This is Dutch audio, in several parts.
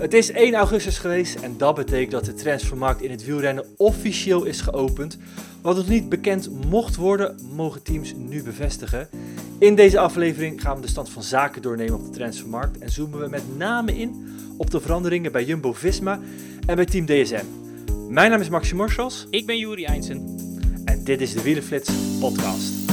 Het is 1 augustus geweest en dat betekent dat de transfermarkt in het wielrennen officieel is geopend. Wat nog niet bekend mocht worden, mogen teams nu bevestigen. In deze aflevering gaan we de stand van zaken doornemen op de transfermarkt en zoomen we met name in op de veranderingen bij Jumbo-Visma en bij Team DSM. Mijn naam is Maxi Morsels Ik ben Juri Einsen. en dit is de Wielenflits podcast.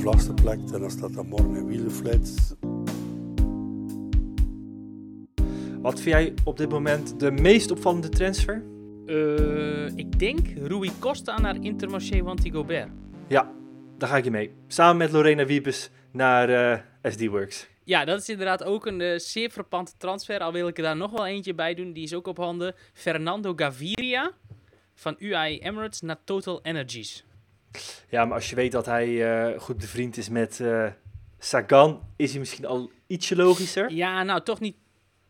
Vlas geplakt en dan staat dan morgen een wielenflits. Wat vind jij op dit moment de meest opvallende transfer? Eh, ik denk Rui Costa naar Intermarché Wanty Gobert. Ja, daar ga ik je mee. Samen met Lorena Wiepes naar eh, SD Works. Ja, dat is inderdaad ook een eh, zeer frappante transfer. Al wil ik er daar nog wel eentje bij doen. Die is ook op handen. Fernando Gaviria van UAE Emirates naar Total Energies. Ja, maar als je weet dat hij eh, goed bevriend is met eh, Sagan, is hij misschien al ietsje logischer. Ja, nou toch niet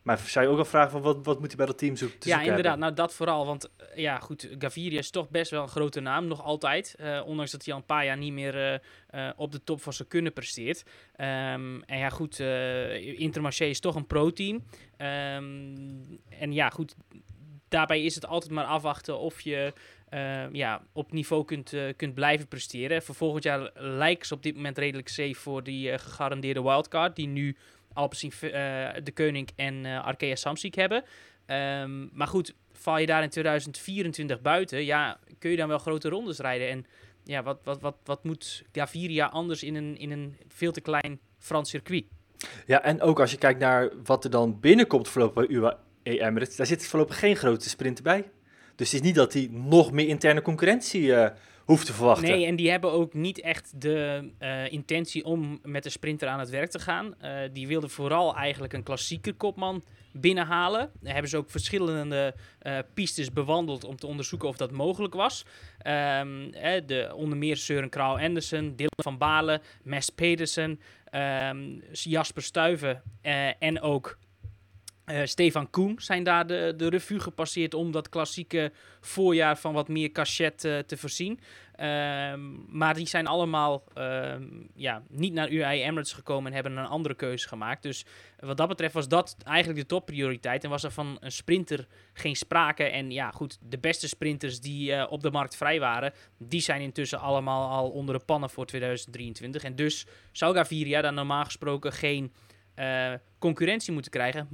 Maar zou je ook al vragen van wat, wat moet hij bij dat team zoeken? ja, inderdaad. hebben? Nou, dat vooral. Want eh, ja, goed, Gaviria is toch best wel een grote naam, nog altijd. Ondanks dat hij al een paar jaar niet meer op de top van zijn kunnen presteert. Ehm, en ja, goed, Intermarché is toch een pro-team. Ehm, en ja, goed, daarbij is het altijd maar afwachten of je eh, ja, op niveau kunt, eh, kunt blijven presteren. Voor volgend jaar lijken ze op dit moment redelijk safe voor die eh, gegarandeerde wildcard. Die nu Alpecin, eh De Koning en Arkea Samsic hebben. Ehm, maar goed, val je daar in 2024 buiten, ja, kun je dan wel grote rondes rijden. En ja, wat, wat, wat, wat moet Gaviria anders in een, in een veel te klein Frans circuit? Ja, en ook als je kijkt naar wat er dan binnenkomt voorlopig bij UAE Emirates, daar zit voorlopig geen grote sprinter bij. Dus het is niet dat hij nog meer interne concurrentie eh, hoeft te verwachten. Nee, en die hebben ook niet echt de eh, intentie om met de sprinter aan het werk te gaan. Eh, die wilden vooral eigenlijk een klassieke kopman binnenhalen. Daar hebben ze ook verschillende pistes bewandeld om te onderzoeken of dat mogelijk was. Ehm, eh, de, onder meer Søren Krauw Andersen, Dylan van Balen, Mes Pedersen, ehm, Jasper Stuyven en ook eh, Stefan Koen zijn daar de, de revue gepasseerd om dat klassieke voorjaar van wat meer cachet eh, te voorzien. Ehm, maar die zijn allemaal ehm, ja, niet naar UAE Emirates gekomen en hebben een andere keuze gemaakt. Dus wat dat betreft was dat eigenlijk de topprioriteit. En was er van een sprinter geen sprake. En ja, goed, de beste sprinters die eh, op de markt vrij waren, die zijn intussen allemaal al onder de pannen voor 2023. En dus zou Gaviria dan normaal gesproken geen concurrentie moeten krijgen.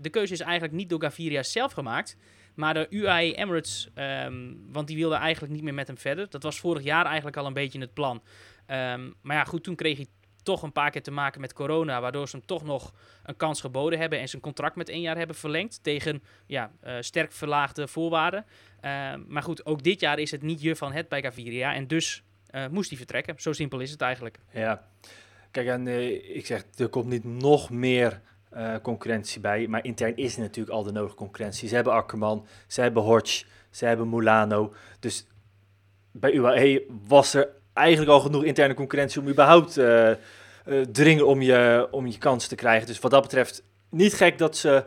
De keuze is eigenlijk niet door Gaviria zelf gemaakt, maar de UAE Emirates, ehm, want die wilde eigenlijk niet meer met hem verder. Dat was vorig jaar eigenlijk al een beetje het plan. Ehm, maar ja, goed, toen kreeg hij toch een paar keer te maken met corona, waardoor ze hem toch nog een kans geboden hebben en zijn contract met één jaar hebben verlengd tegen ja, eh, sterk verlaagde voorwaarden. Ehm, maar goed, ook dit jaar is het niet je van het bij Gaviria en dus eh, moest hij vertrekken. Zo simpel is het eigenlijk. Ja, kijk, en eh, ik zeg, er komt niet nog meer eh, concurrentie bij, maar intern is er natuurlijk al de nodige concurrentie. Ze hebben Akkerman, ze hebben Hodge, ze hebben Mulano. Dus bij UAE was er eigenlijk al genoeg interne concurrentie om überhaupt eh, dringen om je, om je kans te krijgen. Dus wat dat betreft niet gek dat ze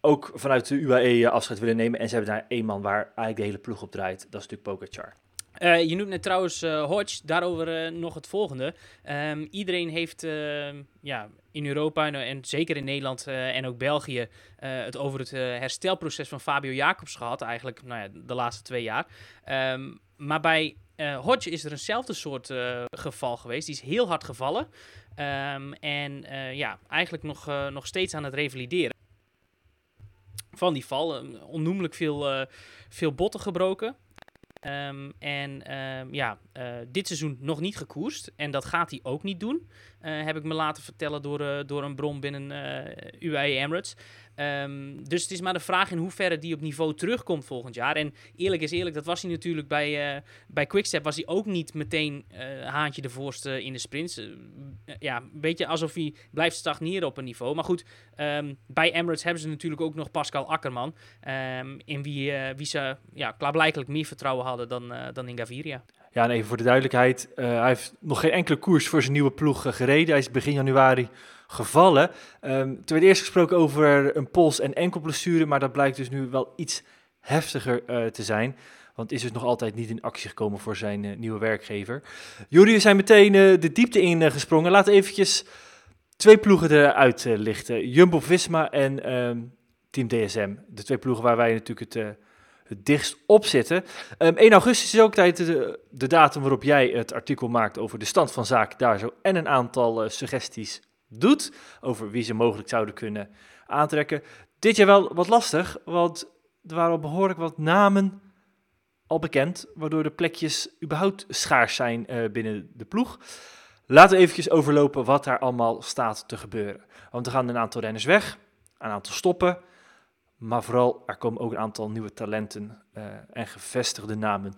ook vanuit de UAE afscheid willen nemen. En ze hebben daar één man waar eigenlijk de hele ploeg op draait. Dat is natuurlijk Pogacar. Eh, je noemt net trouwens eh, Hodge, daarover eh, nog het volgende. Ehm, iedereen heeft ehm, ja, in Europa en, en zeker in Nederland en ook België het over het herstelproces van Fabio Jacobs gehad. Eigenlijk nou ja, de laatste twee jaar. Ehm, maar bij Hodge is er eenzelfde soort geval geweest. Die is heel hard gevallen. En ja, eigenlijk nog, nog steeds aan het revalideren. Van die val. onnoemelijk veel, veel botten gebroken. Ehm, en ehm, ja, eh, dit seizoen nog niet gekoerst. En dat gaat hij ook niet doen. eh, heb ik me laten vertellen door, eh, door een bron binnen UAE Emirates. Ehm, dus het is maar de vraag in hoeverre die op niveau terugkomt volgend jaar. En eerlijk is eerlijk, dat was hij natuurlijk bij, eh bij Quickstep. Was hij ook niet meteen eh, haantje de voorste in de sprints. Eh, ja, een beetje alsof hij blijft stagneren op een niveau. Maar goed, ehm, bij Emirates hebben ze natuurlijk ook nog Pascal Akkerman. ehm, in wie, wie ze ja, klaarblijkelijk meer vertrouwen hadden dan, dan in Gaviria. Ja, en even voor de duidelijkheid. eh, hij heeft nog geen enkele koers voor zijn nieuwe ploeg eh, gereden. Hij is begin januari gevallen. Ehm er werd eerst gesproken over een pols- en enkelblessure, maar dat blijkt dus nu wel iets heftiger eh, te zijn. Want is dus nog altijd niet in actie gekomen voor zijn nieuwe werkgever. Jullie zijn meteen de diepte in gesprongen. Laten we eventjes twee ploegen eruit lichten. Jumbo-Visma en ehm, Team DSM. De twee ploegen waar wij natuurlijk het, het dichtst op zitten. Ehm, 1 augustus is ook tijd de, de datum waarop jij het artikel maakt over de stand van zaken daar zo. En een aantal eh, suggesties doet over wie ze mogelijk zouden kunnen aantrekken. Dit jaar wel wat lastig, want er waren al behoorlijk wat namen al bekend, waardoor de plekjes überhaupt schaars zijn eh, binnen de ploeg. Laten we eventjes overlopen wat daar allemaal staat te gebeuren. Want er gaan een aantal renners weg, een aantal stoppen, maar vooral er komen ook een aantal nieuwe talenten eh, en gevestigde namen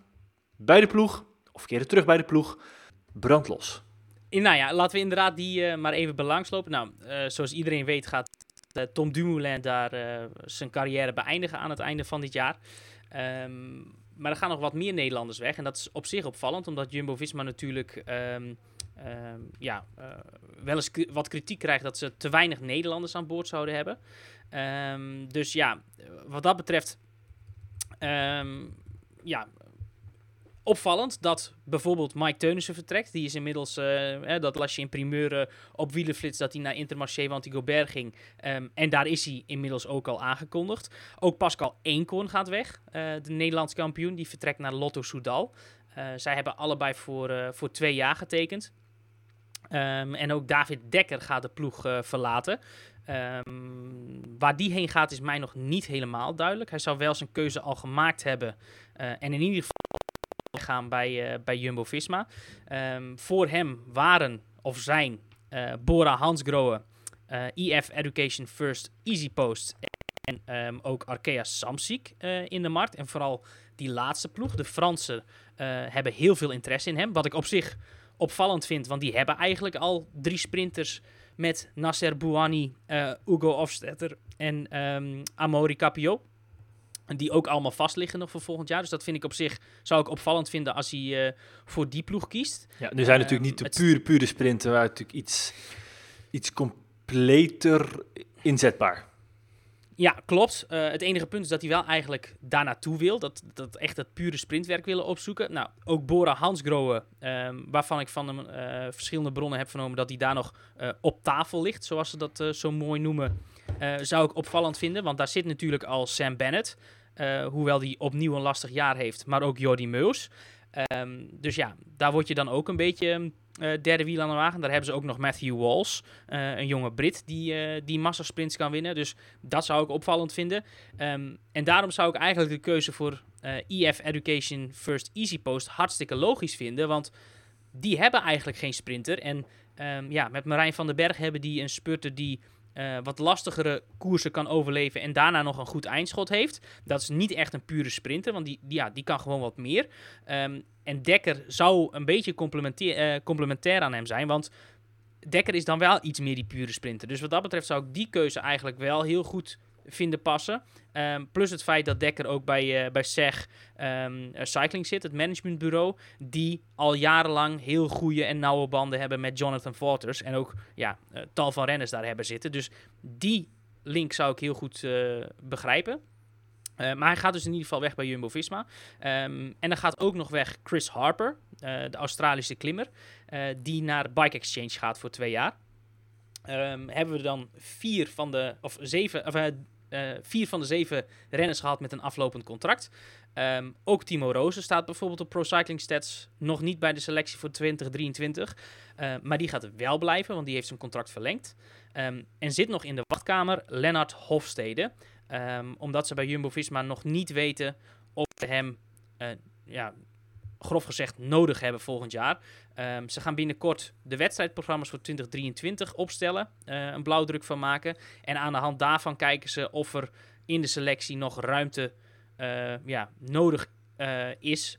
bij de ploeg, of keren terug bij de ploeg, brandlos. Nou ja, laten we inderdaad die eh, maar even belangslopen. Nou, eh, zoals iedereen weet gaat Tom Dumoulin daar zijn carrière beëindigen aan het einde van dit jaar. Ehm, maar er gaan nog wat meer Nederlanders weg. En dat is op zich opvallend, omdat Jumbo-Visma natuurlijk ehm, ehm, ja, wel eens wat kritiek krijgt dat ze te weinig Nederlanders aan boord zouden hebben. Ehm, dus ja, wat dat betreft, ehm, ja, opvallend dat bijvoorbeeld Mike Teunissen vertrekt. Die is inmiddels, hè, dat las je in primeur op wielenflits, dat hij naar Intermarché Wanty-Gobert ging. Ehm, en daar is hij inmiddels ook al aangekondigd. Ook Pascal Eenkorn gaat weg, eh, de Nederlands kampioen. Die vertrekt naar Lotto Soudal. Eh, zij hebben allebei voor, voor twee jaar getekend. Ehm, en ook David Dekker gaat de ploeg eh, verlaten. Ehm, waar die heen gaat is mij nog niet helemaal duidelijk. Hij zou wel zijn keuze al gemaakt hebben. eh, en in ieder geval gaan bij, eh, bij Jumbo-Visma. Ehm, voor hem waren of zijn Bora Hansgrohe, EF Education First, Easy Post en ook Arkea Samsic in de markt. En vooral die laatste ploeg, de Fransen, hebben heel veel interesse in hem. Wat ik op zich opvallend vind, want die hebben eigenlijk al drie sprinters met Nasser Bouhanni, eh, Hugo Hofstetter en ehm Amaury Capio. Die ook allemaal vast liggen nog voor volgend jaar. Dus dat vind ik op zich, zou ik opvallend vinden als hij eh, voor die ploeg kiest. Ja, nu zijn Ehm, natuurlijk niet de het- pure, pure sprinten, maar natuurlijk iets, iets completer inzetbaar. Ja, klopt. Eh, het enige punt is dat hij wel eigenlijk daar naartoe wil. Dat, dat echt het pure sprintwerk willen opzoeken. Nou, ook Bora Hansgrohe, ehm, waarvan ik van hem eh, verschillende bronnen heb vernomen dat hij daar nog eh, op tafel ligt, zoals ze dat zo mooi noemen, zou ik opvallend vinden. Want daar zit natuurlijk al Sam Bennett, hoewel die opnieuw een lastig jaar heeft, maar ook Jordi Meus. Ehm, dus ja, daar word je dan ook een beetje derde wiel aan de wagen. Daar hebben ze ook nog Matthew Walls, eh, een jonge Brit die, eh die massasprints kan winnen. Dus dat zou ik opvallend vinden. Ehm, en daarom zou ik eigenlijk de keuze voor eh EF Education First Easy Post hartstikke logisch vinden. Want die hebben eigenlijk geen sprinter. En ehm, ja, met Marijn van den Berg hebben die een spurter die eh, wat lastigere koersen kan overleven en daarna nog een goed eindschot heeft. Dat is niet echt een pure sprinter, want die, ja, die kan gewoon wat meer. Ehm, en Dekker zou een beetje complementair, eh, complementair aan hem zijn, want Dekker is dan wel iets meer die pure sprinter. Dus wat dat betreft zou ik die keuze eigenlijk wel heel goed vinden passen. Ehm, plus het feit dat Dekker ook bij, eh bij SEG ehm, eh, Cycling zit, het managementbureau, die al jarenlang heel goede en nauwe banden hebben met Jonathan Waters. En ook ja, eh, tal van renners daar hebben zitten. Dus die link zou ik heel goed begrijpen. Maar hij gaat dus in ieder geval weg bij Jumbo-Visma. Ehm, en dan gaat ook nog weg Chris Harper, de Australische klimmer, die naar Bike Exchange gaat voor twee jaar. Hebben we dan vier van de, of zeven, of, eh, vier van de zeven renners gehad met een aflopend contract. Ehm, ook Timo Rozen staat bijvoorbeeld op Pro Cycling Stats nog niet bij de selectie voor 2023. Eh, maar die gaat wel blijven, want die heeft zijn contract verlengd. Ehm, en zit nog in de wachtkamer Lennart Hofstede. Ehm, omdat ze bij Jumbo-Visma nog niet weten of ze hem eh, ja, grof gezegd nodig hebben volgend jaar. Ehm, ze gaan binnenkort de wedstrijdprogramma's voor 2023 opstellen, eh, een blauwdruk van maken. En aan de hand daarvan kijken ze of er in de selectie nog ruimte eh, ja, nodig eh, is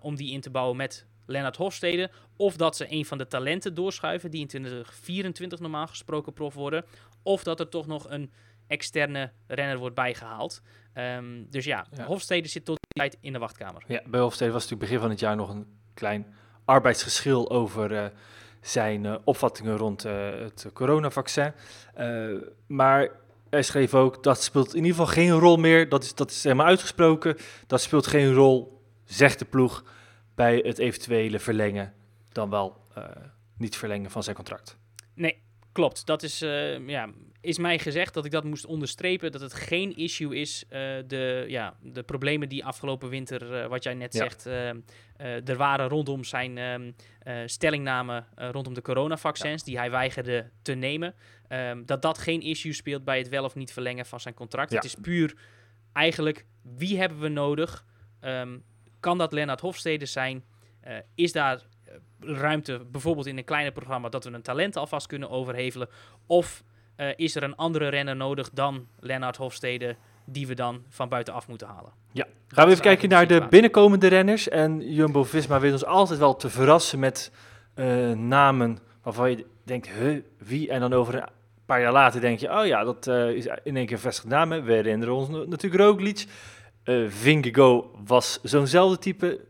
om die in te bouwen met Lennart Hofstede. Of dat ze een van de talenten doorschuiven die in 2024 normaal gesproken prof worden. Of dat er toch nog een externe renner wordt bijgehaald. Ehm, dus ja, Ja. Hofstede zit tot die tijd in de wachtkamer. Ja, bij Hofstede was natuurlijk begin van het jaar nog een klein arbeidsgeschil over eh, zijn eh, opvattingen rond eh, het coronavaccin. Eh, maar hij schreef ook dat speelt in ieder geval geen rol meer. Dat is, dat is helemaal uitgesproken. Dat speelt geen rol, zegt de ploeg, bij het eventuele verlengen, dan wel eh, niet verlengen van zijn contract. Nee, klopt. Dat is, eh, ja, is mij gezegd dat ik dat moest onderstrepen. Dat het geen issue is. eh, de, ja, de problemen die afgelopen winter, eh, wat jij net Ja. zegt, eh, er waren rondom zijn eh, stellingname rondom de coronavaccins, die hij weigerde te nemen. ehm, dat dat geen issue speelt bij het wel of niet verlengen van zijn contract. Ja. Het is puur eigenlijk wie hebben we nodig? Ehm, kan dat Lennart Hofstede zijn? Is daar ruimte, bijvoorbeeld in een kleiner programma, dat we een talent alvast kunnen overhevelen? Of eh, is er een andere renner nodig dan Lennart Hofstede, die we dan van buitenaf moeten halen? Ja, gaan we even kijken naar de binnenkomende renners. En Jumbo-Visma weet ons altijd wel te verrassen met eh, namen waarvan je denkt, huh, wie? En dan over een paar jaar later denk je, oh ja, dat eh, is in één keer vestigd namen. We herinneren ons na- natuurlijk Roglic. Eh Vingegaard was zo'nzelfde type.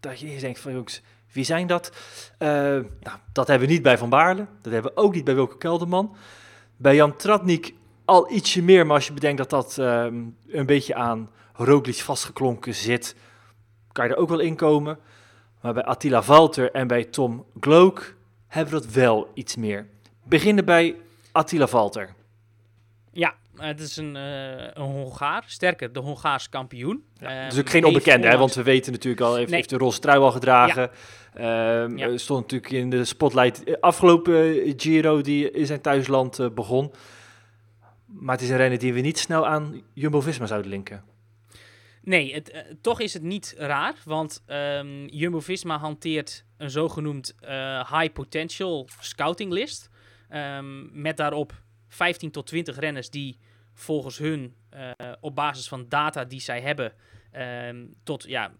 Dat je denkt van, jongens, wie zijn dat? Nou, dat hebben we niet bij Van Baarle. Dat hebben we ook niet bij Wilke Kelderman. Bij Jan Tratnik al ietsje meer, maar als je bedenkt dat dat ehm, een beetje aan Roglic vastgeklonken zit, kan je er ook wel in komen. Maar bij Attila Valter en bij Tom Glook hebben we dat wel iets meer. Beginnen bij Attila Valter. Ja, het is een, eh, een Hongaar. Sterker, de Hongaars kampioen. Ja, dus ook geen onbekende, hè, want we weten natuurlijk al, heeft, Nee. heeft de roze trui al gedragen. Ehm, Ja. eh, Stond natuurlijk in de spotlight eh, afgelopen eh, Giro die in zijn thuisland eh, begon. Maar het is een renner die we niet snel aan Jumbo-Visma zouden linken. Nee, het, eh, toch is het niet raar, want ehm, Jumbo-Visma hanteert een zogenoemd eh, high potential scouting list. Met daarop 15 tot 20 renners die volgens hun eh, op basis van data die zij hebben ehm, tot ja,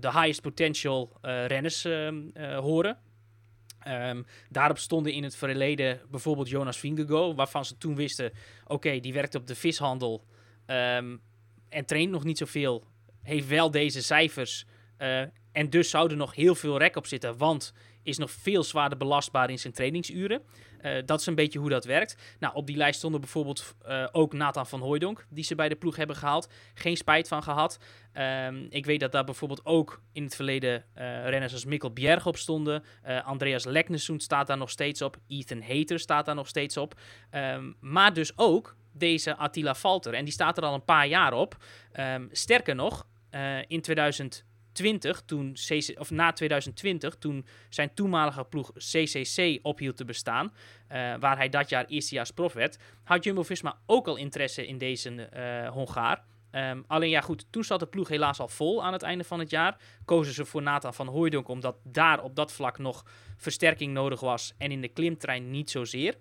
de highest potential eh, renners ehm, eh, horen. Ehm, daarop stonden in het verleden bijvoorbeeld Jonas Vingegaard, waarvan ze toen wisten, oké, die werkt op de vishandel en traint nog niet zoveel, heeft wel deze cijfers en dus zou er nog heel veel rek op zitten, want is nog veel zwaarder belastbaar in zijn trainingsuren. Eh, dat is een beetje hoe dat werkt. Nou, op die lijst stonden bijvoorbeeld eh, ook Nathan van Hooijdonk, die ze bij de ploeg hebben gehaald. Geen spijt van gehad. Ehm, ik weet dat daar bijvoorbeeld ook in het verleden eh, renners als Mikkel Bjerg op stonden. Andreas Leknessoen staat daar nog steeds op. Ethan Hater staat daar nog steeds op. Ehm, maar dus ook deze Attila Valter. En die staat er al een paar jaar op. Ehm, sterker nog, in 2020, toen CC, of na 2020, toen zijn toenmalige ploeg CCC ophield te bestaan, eh, waar hij dat jaar eerstejaarsprof werd, had Jumbo-Visma ook al interesse in deze eh, Hongaar. Ehm, alleen ja, goed, toen zat de ploeg helaas al vol aan het einde van het jaar. Kozen ze voor Nathan van Hooijdonk, omdat daar op dat vlak nog versterking nodig was en in de klimtrein niet zozeer.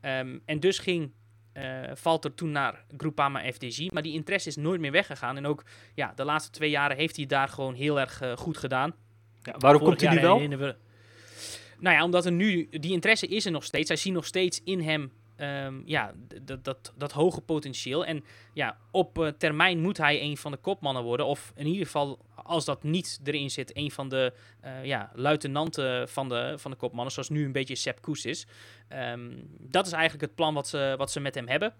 Ehm, en dus ging eh Valter toen naar Groupama FDG, maar die interesse is nooit meer weggegaan. En ook ja, de laatste twee jaren heeft hij daar gewoon heel erg eh, goed gedaan. Ja, waarom Vorig komt hij nu wel? we- Nou ja, omdat er nu, die interesse is er nog steeds. Zij zien nog steeds in hem ehm, ja, dat, dat, dat hoge potentieel. En ja, op eh, termijn moet hij een van de kopmannen worden. Of in ieder geval, als dat niet erin zit, een van de eh, ja, luitenanten van de, van de kopmannen. Zoals nu een beetje Sepp Koes is. Ehm, dat is eigenlijk het plan wat ze, wat ze met hem hebben.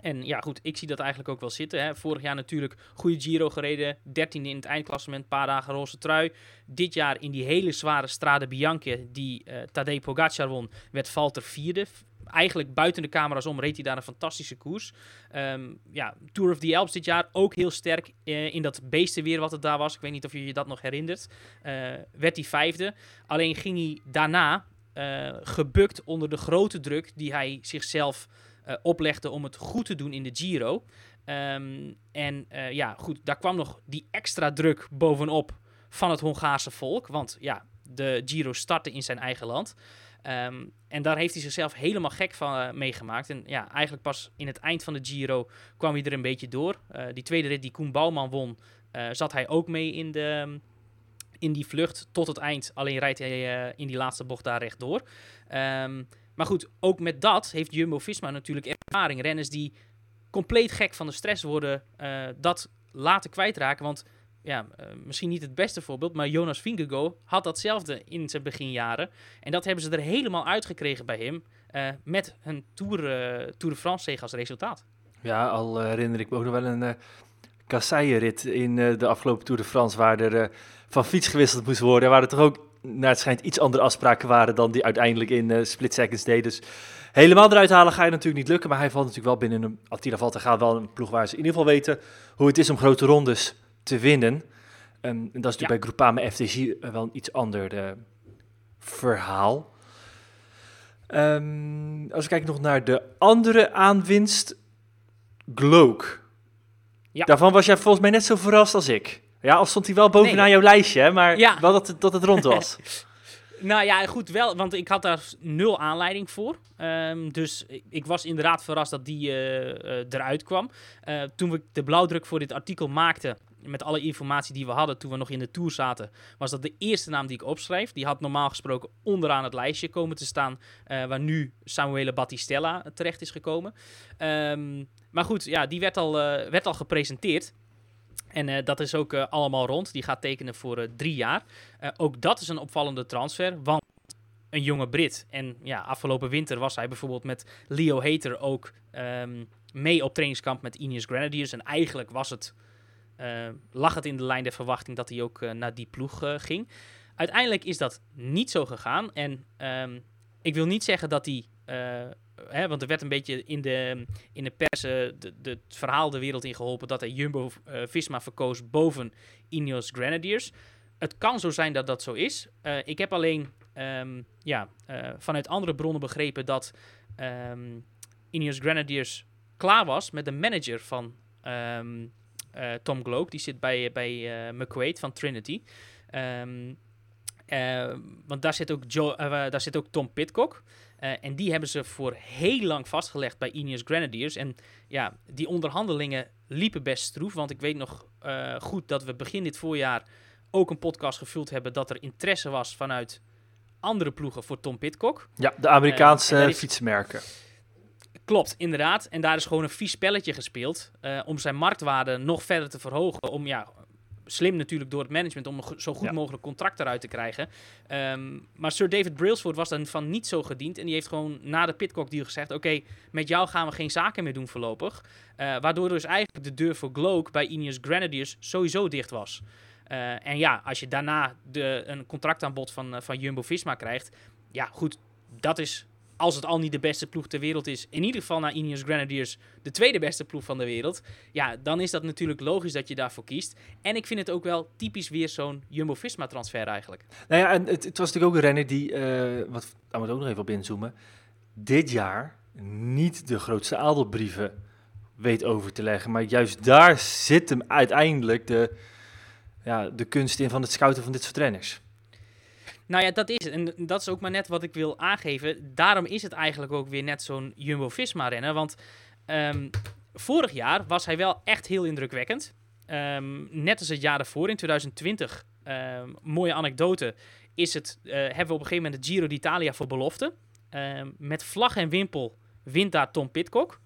En ja, goed, ik zie dat eigenlijk ook wel zitten. Hè. Vorig jaar natuurlijk goede Giro gereden. 13e in het eindklassement, een paar dagen roze trui. Dit jaar in die hele zware Strade Bianche, die eh Tadej Pogacar won, werd Valter vierde. Eigenlijk buiten de camera's om reed hij daar een fantastische koers. Ehm, ja, Tour of the Alps dit jaar ook heel sterk eh, in dat beestenweer wat het daar was. Ik weet niet of je je dat nog herinnert. Eh, werd hij vijfde. Alleen ging hij daarna eh, gebukt onder de grote druk die hij zichzelf oplegde om het goed te doen in de Giro. Ehm, en ja, goed, daar kwam nog die extra druk bovenop van het Hongaarse volk. Want ja, de Giro startte in zijn eigen land. Ehm, en daar heeft hij zichzelf helemaal gek van eh, meegemaakt. En ja, eigenlijk pas in het eind van de Giro kwam hij er een beetje door. Eh, die tweede rit die Koen Bouwman won, eh, zat hij ook mee in, de, in die vlucht tot het eind. Alleen rijdt hij in die laatste bocht daar rechtdoor. Ehm maar goed, ook met dat heeft Jumbo-Visma natuurlijk ervaring. Renners die compleet gek van de stress worden, dat laten kwijtraken. Want ja, eh, misschien niet het beste voorbeeld, maar Jonas Vingegaard had datzelfde in zijn beginjaren. En dat hebben ze er helemaal uitgekregen bij hem, eh, met een Tour, eh, Tour de France zege als resultaat. Ja, al herinner ik me ook nog wel een uh, kasseienrit in de afgelopen Tour de France, waar er van fiets gewisseld moest worden. Waar er toch ook, naar het schijnt, iets andere afspraken waren dan die uiteindelijk in split seconds deed. Dus helemaal eruit halen ga je natuurlijk niet lukken, maar hij valt natuurlijk wel binnen een, Attila Valter gaat wel een ploeg waar ze in ieder geval weten hoe het is om grote rondes te winnen. Ehm, en dat is natuurlijk bij Groupama FTG eh, wel een iets ander eh, verhaal. Ehm, als ik kijk nog naar de andere aanwinst, Gloak. Ja. Daarvan was jij volgens mij net zo verrast als ik. Ja, al stond hij wel bovenaan Nee. jouw lijstje, hè, maar Ja. wel dat, het- dat het rond was. Nou ja, goed wel, want ik had daar nul aanleiding voor. Ehm, dus ik, was inderdaad verrast dat die eh, eruit kwam. Toen we de blauwdruk voor dit artikel maakten, met alle informatie die we hadden toen we nog in de tour zaten, was dat de eerste naam die ik opschreef. Die had normaal gesproken onderaan het lijstje komen te staan, eh, waar nu Samuele Battistella terecht is gekomen. Ehm, maar goed, ja, die werd al, eh, werd al gepresenteerd. En eh, dat is ook allemaal rond. Die gaat tekenen voor drie jaar. Ook dat is een opvallende transfer, want een jonge Brit. En ja, afgelopen winter was hij bijvoorbeeld met Leo Hater ook ehm, mee op trainingskamp met Ineos Grenadiers. En eigenlijk was het, lag het in de lijn der verwachting dat hij ook eh, naar die ploeg eh, ging. Uiteindelijk is dat niet zo gegaan. En ehm, ik wil niet zeggen dat hij... eh, Hè, want er werd een beetje in de, in de pers eh, de, het verhaal de wereld in geholpen dat hij Jumbo-Visma verkoos boven Ineos Grenadiers. Het kan zo zijn dat dat zo is. Eh, ik heb alleen ehm, ja, eh, vanuit andere bronnen begrepen dat ehm Ineos Grenadiers klaar was met de manager van eh, Tom Gloak. Die zit bij, bij eh McQuaid van Trinity. Ehm, eh, want daar zit ook, Joe, eh, daar zit ook Tom Pitcock. Eh, en die hebben ze voor heel lang vastgelegd bij Ineos Grenadiers. En ja, die onderhandelingen liepen best stroef. Want ik weet nog eh, goed dat we begin dit voorjaar ook een podcast gevuld hebben dat er interesse was vanuit andere ploegen voor Tom Pitcock. Ja, de Amerikaanse Eh, en daar is- fietsmerken. Klopt, inderdaad. En daar is gewoon een vies spelletje gespeeld eh, om zijn marktwaarde nog verder te verhogen. Om ja, slim natuurlijk door het management om een zo goed Ja. mogelijk contract eruit te krijgen. Ehm, maar Sir David Brailsford was dan van niet zo gediend. En die heeft gewoon na de Pitcock deal gezegd: Oké, met jou gaan we geen zaken meer doen voorlopig. Eh, waardoor dus eigenlijk de deur voor Gloak bij Ineos Grenadiers sowieso dicht was. Eh, en ja, als je daarna de, een contractaanbod van, van Jumbo-Visma krijgt... Ja, goed, dat is, als het al niet de beste ploeg ter wereld is... in ieder geval na Ineos Grenadiers de tweede beste ploeg van de wereld... ja, dan is dat natuurlijk logisch dat je daarvoor kiest. En ik vind het ook wel typisch weer zo'n Jumbo-Visma-transfer eigenlijk. Nou ja, en het, het was natuurlijk ook een renner die, eh, wat, daar moet ook nog even op inzoomen, dit jaar niet de grootste adelbrieven weet over te leggen. Maar juist daar zit hem uiteindelijk de, ja, de kunst in van het scouten van dit soort renners. Nou ja, dat is het. En dat is ook maar net wat ik wil aangeven. Daarom is het eigenlijk ook weer net zo'n Jumbo-Visma-renner. Want ehm, vorig jaar was hij wel echt heel indrukwekkend. Ehm, net als het jaar daarvoor, in 2020. ehm, mooie anekdote. Is het, eh, hebben we op een gegeven moment de Giro d'Italia voor belofte. Met vlag en wimpel wint daar Tom Pitcock.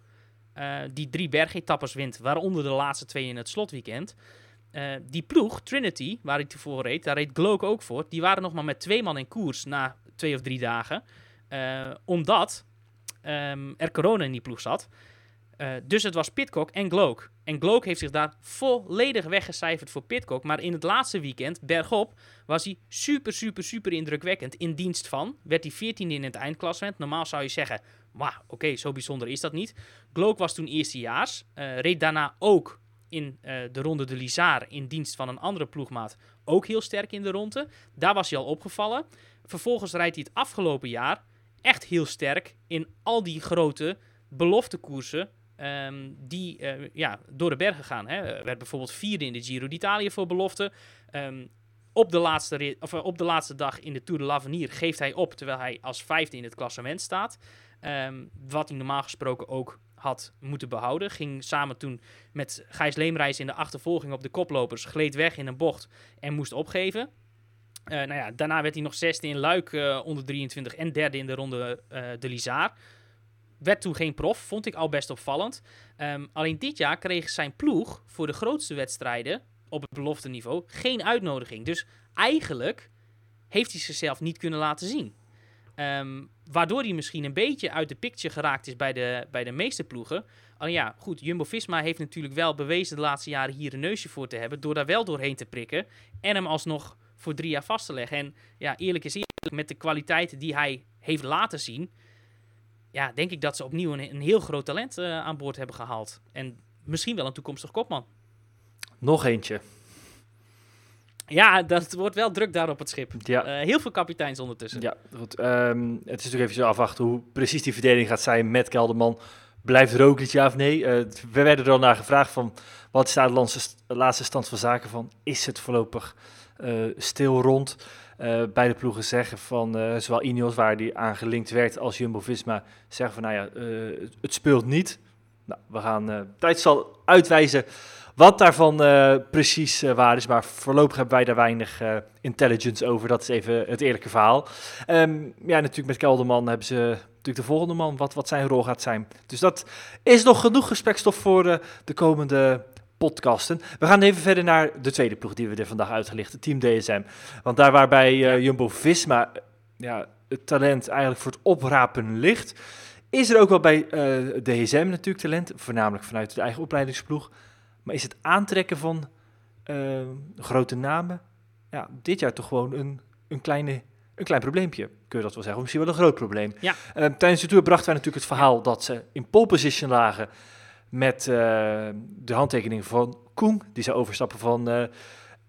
eh, die drie bergetappes wint, waaronder de laatste twee in het slotweekend. Eh, die ploeg, Trinity, waar hij tevoren reed, daar reed Gloak ook voor. Die waren nog maar met twee man in koers na twee of drie dagen. Eh, omdat ehm, er corona in die ploeg zat. Eh, dus het was Pitcock en Gloak. En Gloak heeft zich daar volledig weggecijferd voor Pitcock. Maar in het laatste weekend, bergop, was hij super, super, super indrukwekkend. In dienst van, werd hij 14e in het eindklassement. Normaal zou je zeggen, maar oké, zo bijzonder is dat niet. Gloak was toen eerstejaars. reed daarna ook in eh, de ronde de Lizar in dienst van een andere ploegmaat. Ook heel sterk in de ronde. Daar was hij al opgevallen. Vervolgens rijdt hij het afgelopen jaar echt heel sterk in al die grote beloftekoersen ehm, die eh, ja, door de bergen gaan. Hè. Er werd bijvoorbeeld vierde in de Giro d'Italia voor belofte. Ehm, op, de laatste of, eh, op de laatste dag in de Tour de l'Avenir geeft hij op, terwijl hij als vijfde in het klassement staat. Ehm, wat hij normaal gesproken ook had moeten behouden. Ging samen toen met Gijs Leemreis in de achtervolging op de koplopers. Gleed weg in een bocht en moest opgeven. Eh, nou ja, daarna werd hij nog zesde in Luik eh, onder 23 en derde in de ronde eh, de Lizaar. Werd toen geen prof, vond ik al best opvallend. Ehm, alleen dit jaar kreeg zijn ploeg voor de grootste wedstrijden op het belofte niveau geen uitnodiging. Dus eigenlijk heeft hij zichzelf niet kunnen laten zien. Ehm, waardoor hij misschien een beetje uit de picture geraakt is bij de, bij de meeste ploegen. Alleen ja, goed, Jumbo-Visma heeft natuurlijk wel bewezen de laatste jaren hier een neusje voor te hebben... door daar wel doorheen te prikken en hem alsnog voor drie jaar vast te leggen. En ja, eerlijk is eerlijk, met de kwaliteiten die hij heeft laten zien... ja, denk ik dat ze opnieuw een, een heel groot talent eh, aan boord hebben gehaald. En misschien wel een toekomstig kopman. Nog eentje. Ja, dat wordt wel druk daar op het schip. Ja. Eh, heel veel kapiteins ondertussen. Ja, goed. Ehm, het is natuurlijk even zo afwachten hoe precies die verdeling gaat zijn met Kelderman. Blijft Roglic ja of nee? Eh, we werden er al naar gevraagd van wat is daar de laatste, stand van zaken van? Is het voorlopig eh, stil rond? Beide ploegen zeggen van, zowel Ineos waar die aan gelinkt werd als Jumbo-Visma, zeggen van nou ja, het- speelt niet. Nou, we gaan, tijd zal uitwijzen wat daarvan eh, precies eh, waar is, maar voorlopig hebben wij daar weinig eh, intelligence over. Dat is even het eerlijke verhaal. Ehm, ja, natuurlijk met Kelderman hebben ze natuurlijk de volgende man, wat, wat zijn rol gaat zijn. Dus dat is nog genoeg gesprekstof voor de komende podcasten. We gaan even verder naar de tweede ploeg die we er vandaag uitgelicht, team DSM. Want daar waarbij Jumbo-Visma ja, het talent eigenlijk voor het oprapen ligt, is er ook wel bij DSM natuurlijk talent, voornamelijk vanuit de eigen opleidingsploeg. Maar is het aantrekken van eh, grote namen, ja, dit jaar toch gewoon een, een, kleine, een klein probleempje, kun je dat wel zeggen. Of misschien wel een groot probleem. Ja. Eh, tijdens de Tour brachten wij natuurlijk het verhaal dat ze in pole position lagen met eh, de handtekening van Koen. Die zou overstappen van eh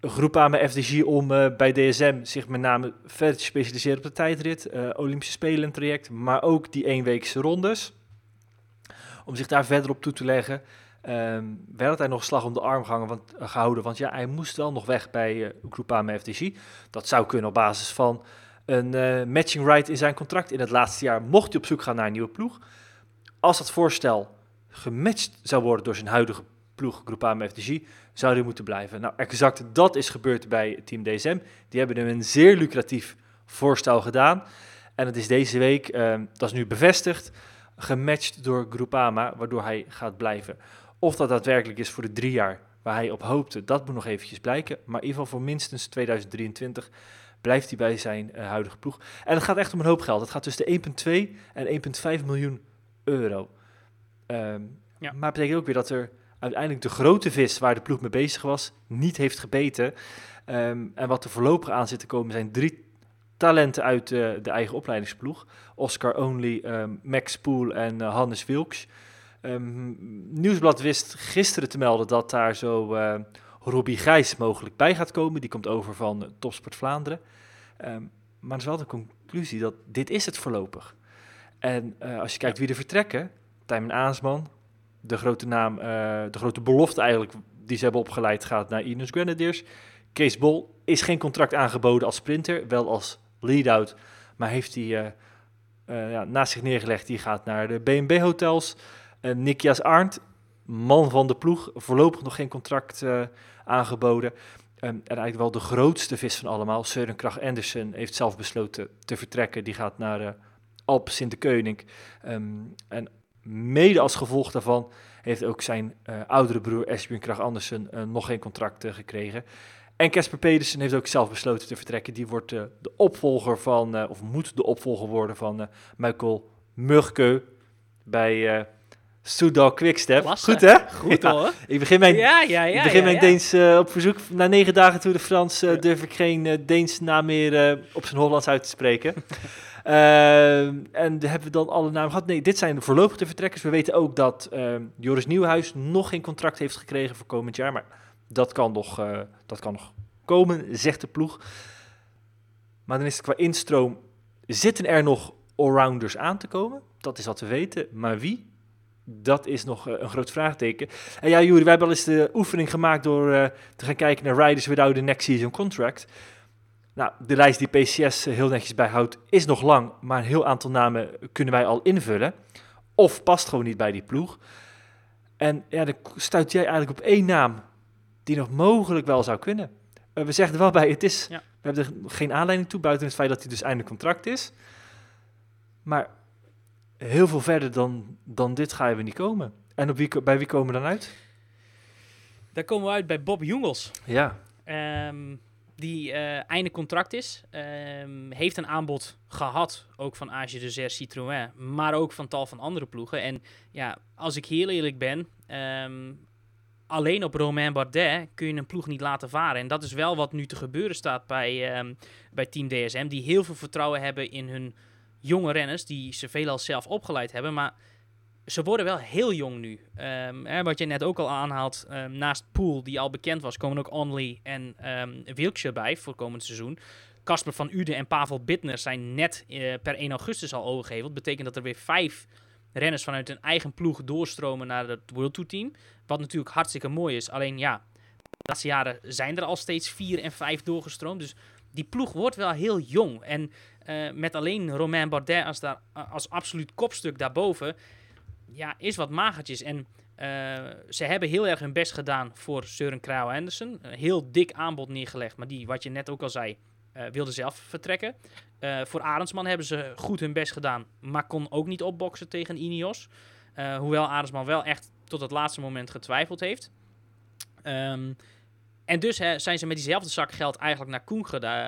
Groupama FDG om eh, bij DSM zich met name verder te specialiseren op de tijdrit, eh, Olympische Spelen traject, maar ook die eenweekse rondes. Om zich daar verder op toe te leggen. Ehm werd hij nog slag om de arm gehangen, want, eh, gehouden, want ja, hij moest wel nog weg bij eh Groupama FDG. Dat zou kunnen op basis van een eh, matching right in zijn contract in het laatste jaar, mocht hij op zoek gaan naar een nieuwe ploeg. Als dat voorstel gematcht zou worden door zijn huidige ploeg, Groupama FDG, zou hij moeten blijven. Nou, exact dat is gebeurd bij Team DSM. Die hebben hem een zeer lucratief voorstel gedaan. En het is deze week, ehm, dat is nu bevestigd, gematcht door Groupama, waardoor hij gaat blijven. Of dat daadwerkelijk is voor de drie jaar waar hij op hoopte, dat moet nog eventjes blijken. Maar in ieder geval voor minstens 2023 blijft hij bij zijn eh, huidige ploeg. En het gaat echt om een hoop geld. Het gaat tussen de 1,2 en 1,5 miljoen euro. Ehm, Ja. Maar betekent ook weer dat er uiteindelijk de grote vis waar de ploeg mee bezig was, niet heeft gebeten. Ehm, en wat er voorlopig aan zit te komen zijn drie talenten uit eh, de eigen opleidingsploeg. Oscar Only, ehm, Max Poel en eh, Hannes Wilks. Ehm, Nieuwsblad wist gisteren te melden dat daar zo eh Robbie Gijs mogelijk bij gaat komen. Die komt over van eh, Topsport Vlaanderen. Ehm, maar er is wel de conclusie dat dit is het voorlopig. En eh, als je kijkt wie er vertrekken, Tijmen Aansman, de grote naam, de grote belofte eigenlijk die ze hebben opgeleid gaat naar Ineos Grenadiers. Kees Bol is geen contract aangeboden als sprinter, wel als lead-out, maar heeft hij eh, ja, naast zich neergelegd. Die gaat naar de B&B Hotels. Uh, Nikias Arndt, man van de ploeg, voorlopig nog geen contract eh, aangeboden. Ehm, en eigenlijk wel de grootste vis van allemaal, Søren Krach Andersen, heeft zelf besloten te vertrekken. Die gaat naar de Alpen Sint-de-Koning. Ehm, en mede als gevolg daarvan heeft ook zijn eh, oudere broer Esbjörn Krach Andersen eh, nog geen contract eh, gekregen. En Casper Pedersen heeft ook zelf besloten te vertrekken. Die wordt eh, de opvolger van, eh, of moet de opvolger worden van eh, Michael Murke bij eh Soudal Quickstep. Klasse. Goed hè? Goed Ja. hoor. Ik begin mijn, Ja, ja, ja. ik begin mijn. Deens eh, op verzoek. Na negen dagen Tour de France eh, durf ik geen eh, Deens naam meer op zijn Hollands uit te spreken. Ehm, en hebben we dan alle namen gehad? Nee, dit zijn de voorlopige vertrekkers. We weten ook dat ehm, Joris Nieuwhuis nog geen contract heeft gekregen voor komend jaar. Maar dat kan nog, dat kan nog komen, zegt de ploeg. Maar dan is het qua instroom... Zitten er nog allrounders aan te komen? Dat is wat we weten. Maar wie? Dat is nog eh, een groot vraagteken. En ja, Juri, wij hebben al eens de oefening gemaakt door eh, te gaan kijken naar riders without a next season contract. Nou, de lijst die PCS heel netjes bijhoudt is nog lang, maar een heel aantal namen kunnen wij al invullen. Of past gewoon niet bij die ploeg. En ja, dan stuit jij eigenlijk op één naam die nog mogelijk wel zou kunnen. Uh, we zeggen er wel bij, het is, Ja. we hebben er geen aanleiding toe, buiten het feit dat hij dus einde contract is. Maar heel veel verder dan, dan dit gaan we niet komen. En op wie, bij wie komen we dan uit? Daar komen we uit bij Bob Jungels. Ja, Ehm, die eh, einde contract is. Ehm, heeft een aanbod gehad, ook van Age de Zer Citroën, maar ook van tal van andere ploegen. En ja, als ik heel eerlijk ben, ehm, alleen op Romain Bardet kun je een ploeg niet laten varen. En dat is wel wat nu te gebeuren staat bij, bij Team DSM, die heel veel vertrouwen hebben in hun jonge renners, die ze veelal zelf opgeleid hebben, maar ze worden wel heel jong nu. Ehm, hè, wat je net ook al aanhaalt, ehm, naast Poel, die al bekend was, komen ook Onley en ehm Wilkshire bij voor komend seizoen. Casper van Uden en Pavel Bittner zijn net eh, per 1 augustus al overgeheveld. Dat betekent dat er weer vijf renners vanuit hun eigen ploeg doorstromen naar het World Tour team. Wat natuurlijk hartstikke mooi is. Alleen ja, de laatste jaren zijn er al steeds vier en vijf doorgestroomd. Dus die ploeg wordt wel heel jong. En eh, met alleen Romain Bardet als, daar, als absoluut kopstuk daarboven, ja, is wat magertjes. En eh, ze hebben heel erg hun best gedaan voor Søren Krauw Andersen. Heel dik aanbod neergelegd, maar die, wat je net ook al zei, eh, wilde zelf vertrekken. Eh, voor Arendsman hebben ze goed hun best gedaan, maar kon ook niet opboksen tegen Ineos. Eh, hoewel Arendsman wel echt tot het laatste moment getwijfeld heeft. Ehm, en dus zijn ze met diezelfde zak geld eigenlijk naar Koen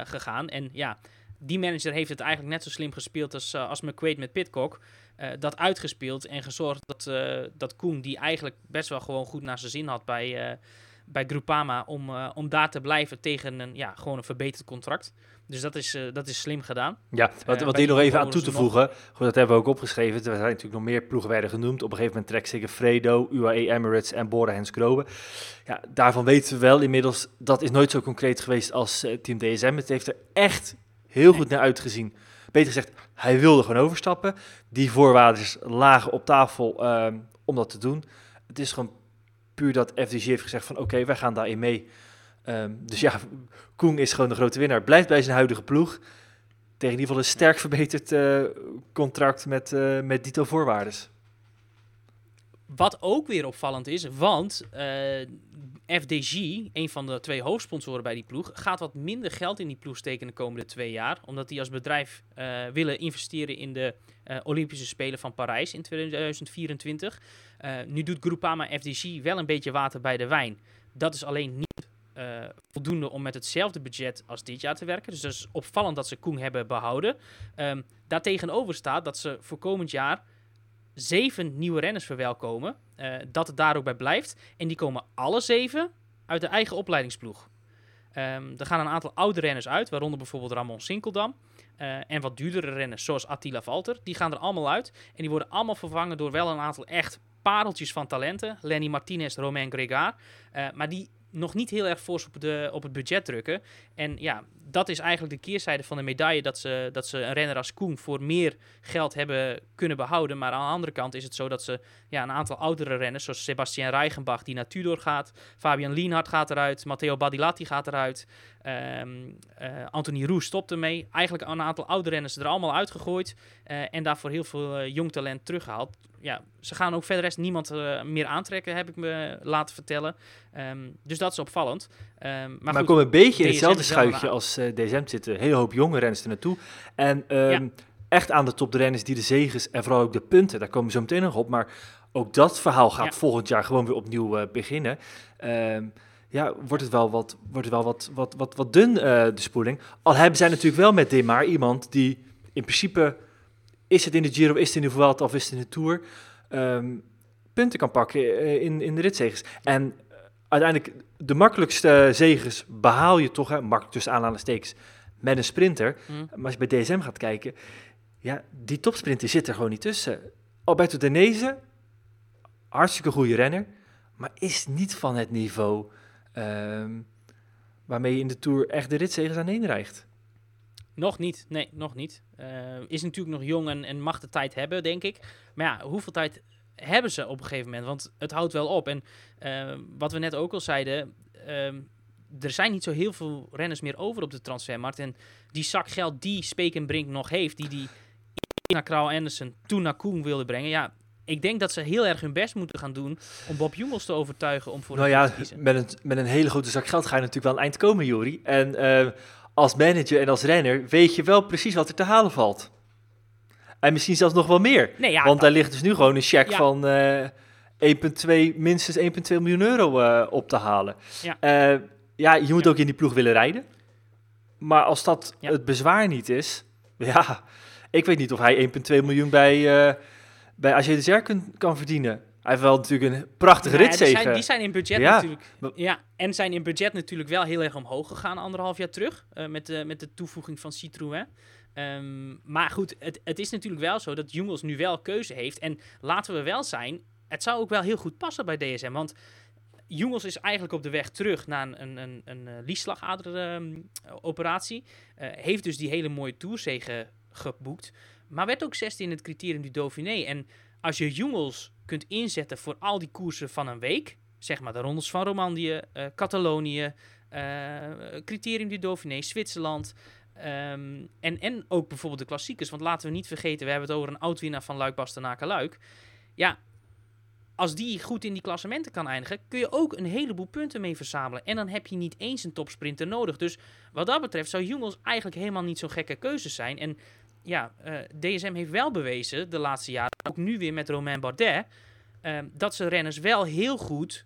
gegaan. En ja, die manager heeft het eigenlijk net zo slim gespeeld als, eh, als McQuaid met Pitcock. Eh, dat uitgespeeld en gezorgd dat, eh, dat Koen, die eigenlijk best wel gewoon goed naar zijn zin had bij, bij Groupama, om, om daar te blijven tegen een, ja, gewoon een verbeterd contract. Dus dat is, dat is slim gedaan. ja wat, wat hier nog even aan toe te nog. voegen, goed, dat hebben we ook opgeschreven. Er zijn natuurlijk nog meer ploegen werden genoemd. Op een gegeven moment trekt zich Fredo, UAE Emirates en Bora Hens Grobe. Ja, daarvan weten we wel inmiddels, dat is nooit zo concreet geweest als Team DSM. Het heeft er echt heel goed naar uitgezien. Beter gezegd, hij wilde gewoon overstappen. Die voorwaarden lagen op tafel ehm, om dat te doen. Het is gewoon puur dat FDG heeft gezegd van oké, wij gaan daarin mee. Ehm, dus ja, Koen is gewoon de grote winnaar. Blijft bij zijn huidige ploeg. Tegen in ieder geval een sterk verbeterd eh, contract met, eh, met dito voorwaardes. Wat ook weer opvallend is, want eh, FDG, een van de twee hoofdsponsoren bij die ploeg, gaat wat minder geld in die ploeg steken de komende twee jaar. Omdat die als bedrijf eh, willen investeren in de eh, Olympische Spelen van Parijs in 2024. Eh, nu doet Groupama FDG wel een beetje water bij de wijn. Dat is alleen niet voldoende om met hetzelfde budget als dit jaar te werken. Dus dat is opvallend dat ze Koen hebben behouden. Ehm daartegenover staat dat ze voor komend jaar zeven nieuwe renners verwelkomen. eh, dat het daar ook bij blijft. En die komen alle zeven uit de eigen opleidingsploeg. Ehm, er gaan een aantal oude renners uit, waaronder bijvoorbeeld Ramon Sinkeldam. Eh, en wat duurdere renners, zoals Attila Valter. Die gaan er allemaal uit. En die worden allemaal vervangen door wel een aantal echt pareltjes van talenten. Lenny Martinez, Romain Gregard. Eh, maar die nog niet heel erg fors op, de, op het budget drukken. En ja, dat is eigenlijk de keerzijde van de medaille. Dat ze, dat ze een renner als Koen voor meer geld hebben kunnen behouden. Maar aan de andere kant is het zo dat ze ja, een aantal oudere renners, zoals Sebastian Reichenbach, die naar Tudor gaat. Fabian Lienhard gaat eruit. Matteo Badilatti gaat eruit. Eh, Anthony Roes stopt ermee. Eigenlijk een aantal oude renners er allemaal uitgegooid. eh, en daarvoor heel veel eh, jong talent teruggehaald. Ja, ze gaan ook verder rest niemand meer aantrekken, heb ik me laten vertellen. Ehm, dus dat is opvallend. Ehm, maar Maar, goed, komen een beetje in hetzelfde schuitje als DSM zitten. Een hele hoop jonge renners er naartoe. En echt aan de top de renners die de zegens en vooral ook de punten. Daar komen we zo meteen nog op. Maar ook dat verhaal gaat Ja. volgend jaar gewoon weer opnieuw beginnen. Ja, wordt het wel wat, wordt het wel wat, wat, wat, wat dun, eh, de spoeling. Al hebben zij natuurlijk wel met Demar iemand die in principe... Is het in de Giro, is het in de Vuelta of is het in de Tour... ehm, punten kan pakken eh, in, in de ritzegens. En eh, uiteindelijk de makkelijkste zegens behaal je toch, hè, makkelijk tussen aanhalingstekens, met een sprinter. Mm. Maar als je bij DSM gaat kijken, ja, die topsprinter zit er gewoon niet tussen. Alberto Danese, hartstikke goede renner, maar is niet van het niveau ehm, waarmee je in de Tour echt de ritzegens aan rijgt. Nog niet, nee, nog niet. Eh, is natuurlijk nog jong en, en mag de tijd hebben, denk ik. Maar ja, hoeveel tijd hebben ze op een gegeven moment. Want het houdt wel op. En eh, wat we net ook al zeiden, ehm, er zijn niet zo heel veel renners meer over op de transfermarkt. En die zak geld die Spekenbrink nog heeft, die die naar Krauw Anderson toen naar Koen wilde brengen. Ja, ik denk dat ze heel erg hun best moeten gaan doen om Bob Jungels te overtuigen om voor Nou ja, te kiezen. met een, met een hele grote zak geld ga je natuurlijk wel een eind komen, Jori. En eh, als manager en als renner weet je wel precies wat er te halen valt. En misschien zelfs nog wel meer. Nee, ja, Want daar ligt dus nu gewoon een cheque Ja. van eh 1,2, minstens 1,2 miljoen euro eh, op te halen. Ja. Eh, ja, je moet ook in die ploeg willen rijden. Maar als dat het bezwaar niet is, ja, ik weet niet of hij 1,2 miljoen bij, eh bij AG de Zer kan, kan verdienen. Hij heeft wel natuurlijk een prachtige ja, die, ritzege. zijn, die zijn in budget Ja, natuurlijk. Ja, en zijn in budget natuurlijk wel heel erg omhoog gegaan anderhalf jaar terug. eh, met, de, met de toevoeging van Citroën. Ehm, maar goed, het, het is natuurlijk wel zo dat Jungels nu wel keuze heeft. En laten we wel zijn, het zou ook wel heel goed passen bij DSM. Want Jungels is eigenlijk op de weg terug naar een, een, een, een liesslagader-operatie. Eh, heeft dus die hele mooie toerzege geboekt. Maar werd ook 16 in het criterium du Dauphiné. En als je Jungels kunt inzetten voor al die koersen van een week, zeg maar de rondes van Romandie, eh, Catalonië, eh, criterium du Dauphiné, Zwitserland. ehm, en, en ook bijvoorbeeld de klassiekers. Want laten we niet vergeten, we hebben het over een oud-winnaar van Luik Bastenaken Luik. Ja, als die goed in die klassementen kan eindigen, kun je ook een heleboel punten mee verzamelen. En dan heb je niet eens een topsprinter nodig. Dus wat dat betreft zou Jungels eigenlijk helemaal niet zo'n gekke keuze zijn. En ja, eh, DSM heeft wel bewezen de laatste jaren, ook nu weer met Romain Bardet, ehm, dat ze renners wel heel goed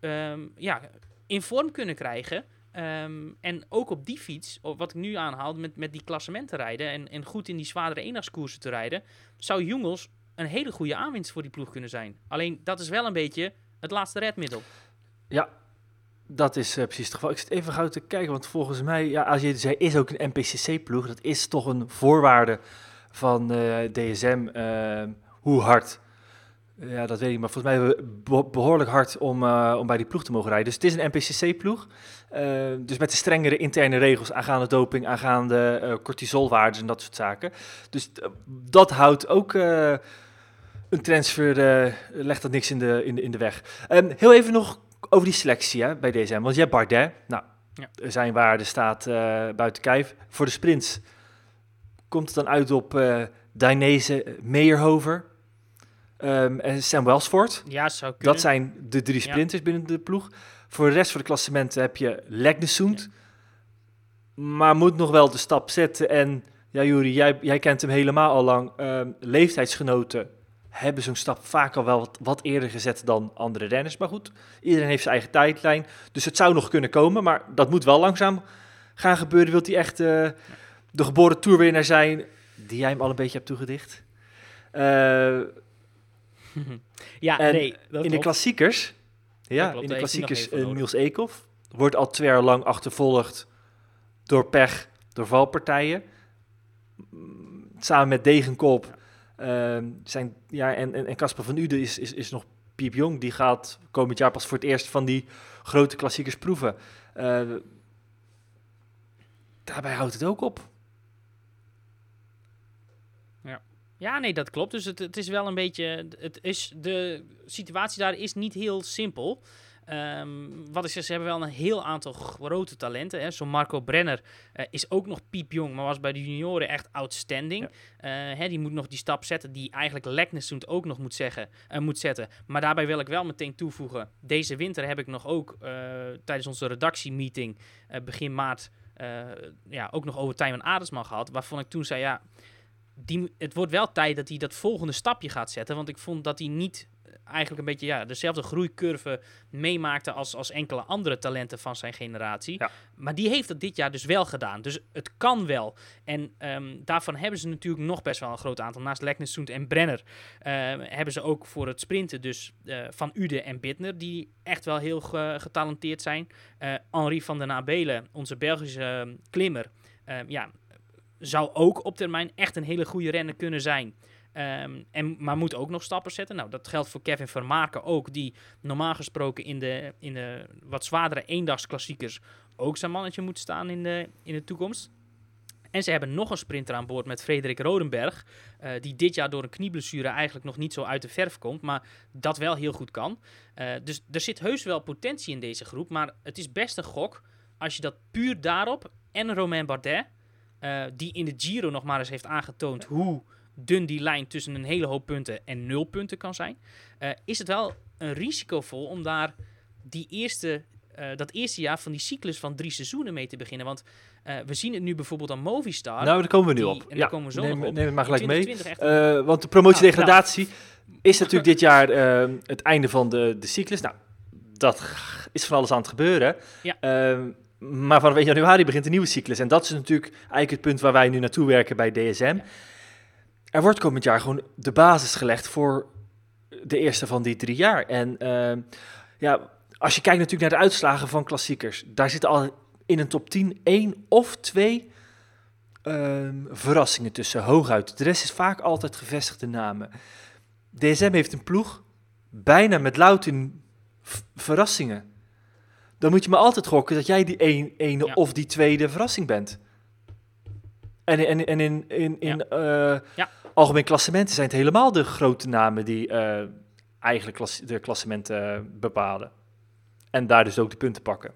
ehm, ja, in vorm kunnen krijgen. Ehm, en ook op die fiets, wat ik nu aanhaal, met, met die klassementen rijden en, en goed in die zwaardere eendagskoersen te rijden, zou Jungels een hele goede aanwinst voor die ploeg kunnen zijn. Alleen dat is wel een beetje het laatste redmiddel. Ja, dat is eh, precies het geval. Ik zit even gauw te kijken, want volgens mij, ja, als je zei, is ook een NPCC-ploeg. Dat is toch een voorwaarde van eh, DSM. eh, hoe hard? Ja, dat weet ik, maar volgens mij behoorlijk hard om, eh, om bij die ploeg te mogen rijden. Dus het is een NPCC-ploeg. Eh, dus met de strengere interne regels aangaande doping, aangaande eh cortisolwaarden en dat soort zaken. Dus eh, dat houdt ook eh, een transfer, eh, legt dat niks in de, in de, in de weg. Ehm, heel even nog over die selectie hè, bij DSM. Want je hebt Bardet. Nou, Ja. zijn waarde staat eh, buiten kijf. Voor de sprints komt het dan uit op eh Dainese, ehm, en Sam Welsford. Ja, zou kunnen. Dat zijn de drie sprinters binnen de ploeg. Voor de rest van de klassementen heb je Legnesund. Maar moet nog wel de stap zetten. En ja, Juri, jij, jij kent hem helemaal al lang. Ehm, leeftijdsgenoten hebben zo'n stap vaak al wel wat, wat eerder gezet dan andere renners. Maar goed, iedereen heeft zijn eigen tijdlijn. Dus het zou nog kunnen komen, maar dat moet wel langzaam gaan gebeuren. Wilt hij echt eh, de geboren toerwinnaar zijn die jij hem al een beetje hebt toegedicht? Eh, Ja, nee, dat in de klassiekers, ja, klopt, in de klassiekers eh. Niels Eekhoff wordt al twee jaar lang achtervolgd door pech, door valpartijen. Mm, Samen met Degenkop zijn, ja, en en en Casper van Uden is, is, is nog piepjong. Die gaat komend jaar pas voor het eerst van die grote klassiekers proeven. Eh, daarbij houdt het ook op. Ja, nee, dat klopt. Dus het, het is wel een beetje. Het is, de situatie daar is niet heel simpel. Ehm, wat ik zeg, ze hebben wel een heel aantal grote talenten. Hè. Zo'n Marco Brenner eh, is ook nog piepjong, maar was bij de junioren echt outstanding. Eh, hè, die moet nog die stap zetten die eigenlijk Leknesund ook nog moet, zeggen, eh, moet zetten. Maar daarbij wil ik wel meteen toevoegen. Deze winter heb ik nog ook tijdens onze redactiemeeting begin maart ja, ook nog over Tijmen Adersman gehad. Waarvan ik toen zei, ja, die, het wordt wel tijd dat hij dat volgende stapje gaat zetten. Want ik vond dat hij niet eh, eigenlijk een beetje ja, dezelfde groeicurve meemaakte als, als enkele andere talenten van zijn generatie. Ja. Maar die heeft dat dit jaar dus wel gedaan. Dus het kan wel. En ehm, daarvan hebben ze natuurlijk nog best wel een groot aantal. Naast Leknesund en Brenner eh, hebben ze ook voor het sprinten dus eh, Van Ude en Bittner, die echt wel heel ge- getalenteerd zijn. Eh, Henri van den Abelen, onze Belgische eh, klimmer, ja, zou ook op termijn echt een hele goede renner kunnen zijn. Ehm, en, maar moet ook nog stappen zetten. Nou, dat geldt voor Kevin Vermaken ook, die normaal gesproken in de, in de wat zwaardere eendagsklassiekers ook zijn mannetje moet staan in de, in de toekomst. En ze hebben nog een sprinter aan boord met Frederik Rodenberg. eh, die dit jaar door een knieblessure eigenlijk nog niet zo uit de verf komt. Maar dat wel heel goed kan. Eh, dus er zit heus wel potentie in deze groep. Maar het is best een gok als je dat puur daarop. En Romain Bardet, eh, die in de Giro nog maar eens heeft aangetoond hoe dun die lijn tussen een hele hoop punten en nul punten kan zijn. eh, is het wel een risicovol om daar die eerste, eh, dat eerste jaar van die cyclus van drie seizoenen mee te beginnen. Want we zien het nu bijvoorbeeld aan Movistar. Nou, daar komen we nu die- op. en daar ja, komen we zo neem, op. neem het maar gelijk mee. 2020 echt een- want de promotie-degradatie Ah, is natuurlijk dit jaar het einde van de, de cyclus. Nou, dat is van alles aan het gebeuren. Ja. Maar vanaf 1 januari begint een nieuwe cyclus. En dat is natuurlijk eigenlijk het punt waar wij nu naartoe werken bij DSM. Er wordt komend jaar gewoon de basis gelegd voor de eerste van die drie jaar. En ehm, ja, als je kijkt natuurlijk naar de uitslagen van klassiekers, daar zitten al in een top 10 één of twee ehm, verrassingen tussen, hooguit. De rest is vaak altijd gevestigde namen. DSM heeft een ploeg, bijna met louter verrassingen. Dan moet je maar altijd gokken dat jij die een, ene Ja. of die tweede verrassing bent. En, en, en in, in, in eh, Ja. algemeen klassementen zijn het helemaal de grote namen die eh, eigenlijk klas, de klassementen eh, bepalen. En daar dus ook de punten pakken.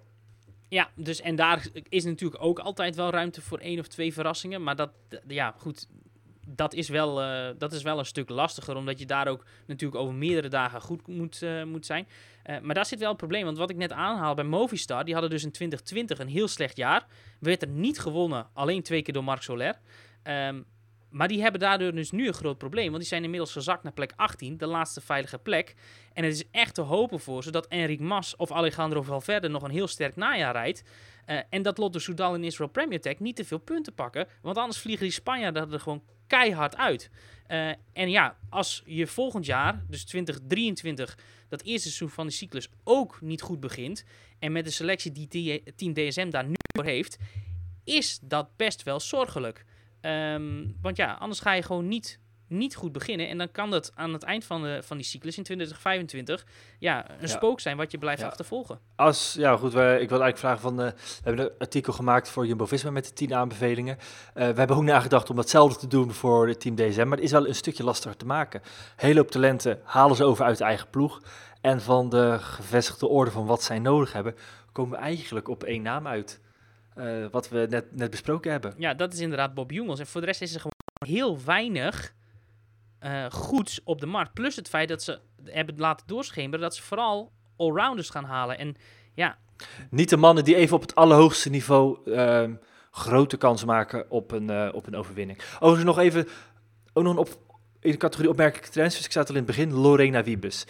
Ja, dus en daar is natuurlijk ook altijd wel ruimte voor één of twee verrassingen. Maar dat, ja, goed, dat is, wel, eh, dat is wel een stuk lastiger, omdat je daar ook natuurlijk over meerdere dagen goed moet, eh, moet zijn. Eh, maar daar zit wel het probleem, want wat ik net aanhaal bij Movistar, die hadden dus in 2020 een heel slecht jaar. Werd er niet gewonnen, alleen twee keer door Marc Soler. Ehm, maar die hebben daardoor dus nu een groot probleem, want die zijn inmiddels gezakt naar plek 18, de laatste veilige plek. En het is echt te hopen voor ze dat Enric Mas of Alejandro Valverde nog een heel sterk najaar rijdt. En dat Lotto Soudal in Israel Premier Tech niet te veel punten pakken. Want anders vliegen die Spanjaarden er gewoon keihard uit. Eh, en ja, als je volgend jaar, dus 2023, dat eerste seizoen van de cyclus ook niet goed begint. En met de selectie die die Team DSM daar nu voor heeft, is dat best wel zorgelijk. Ehm, want ja, anders ga je gewoon niet, niet goed beginnen. En dan kan dat aan het eind van, de, van die cyclus in 2025 ja, een Ja. spook zijn wat je blijft Ja. achtervolgen. Als, ja goed, we, ik wil eigenlijk vragen van, eh, we hebben een artikel gemaakt voor Jumbo-Visma met de 10 aanbevelingen. Eh, we hebben ook nagedacht om hetzelfde te doen voor het team DSM, maar het is wel een stukje lastiger te maken. Hele hoop talenten halen ze over uit de eigen ploeg. En van de gevestigde orde van wat zij nodig hebben, komen we eigenlijk op één naam uit. Eh, wat we net, net besproken hebben. Ja, dat is inderdaad Bob Jungels. En voor de rest is er gewoon heel weinig eh, goeds op de markt. Plus het feit dat ze hebben laten doorschemeren dat ze vooral allrounders gaan halen. En ja, Niet de mannen die even op het allerhoogste niveau ehm, grote kans maken op een, eh, op een overwinning. Overigens nog even, ook nog een op, in de categorie opmerkelijke transfers. Ik het al in het begin, Lorena Wiebes.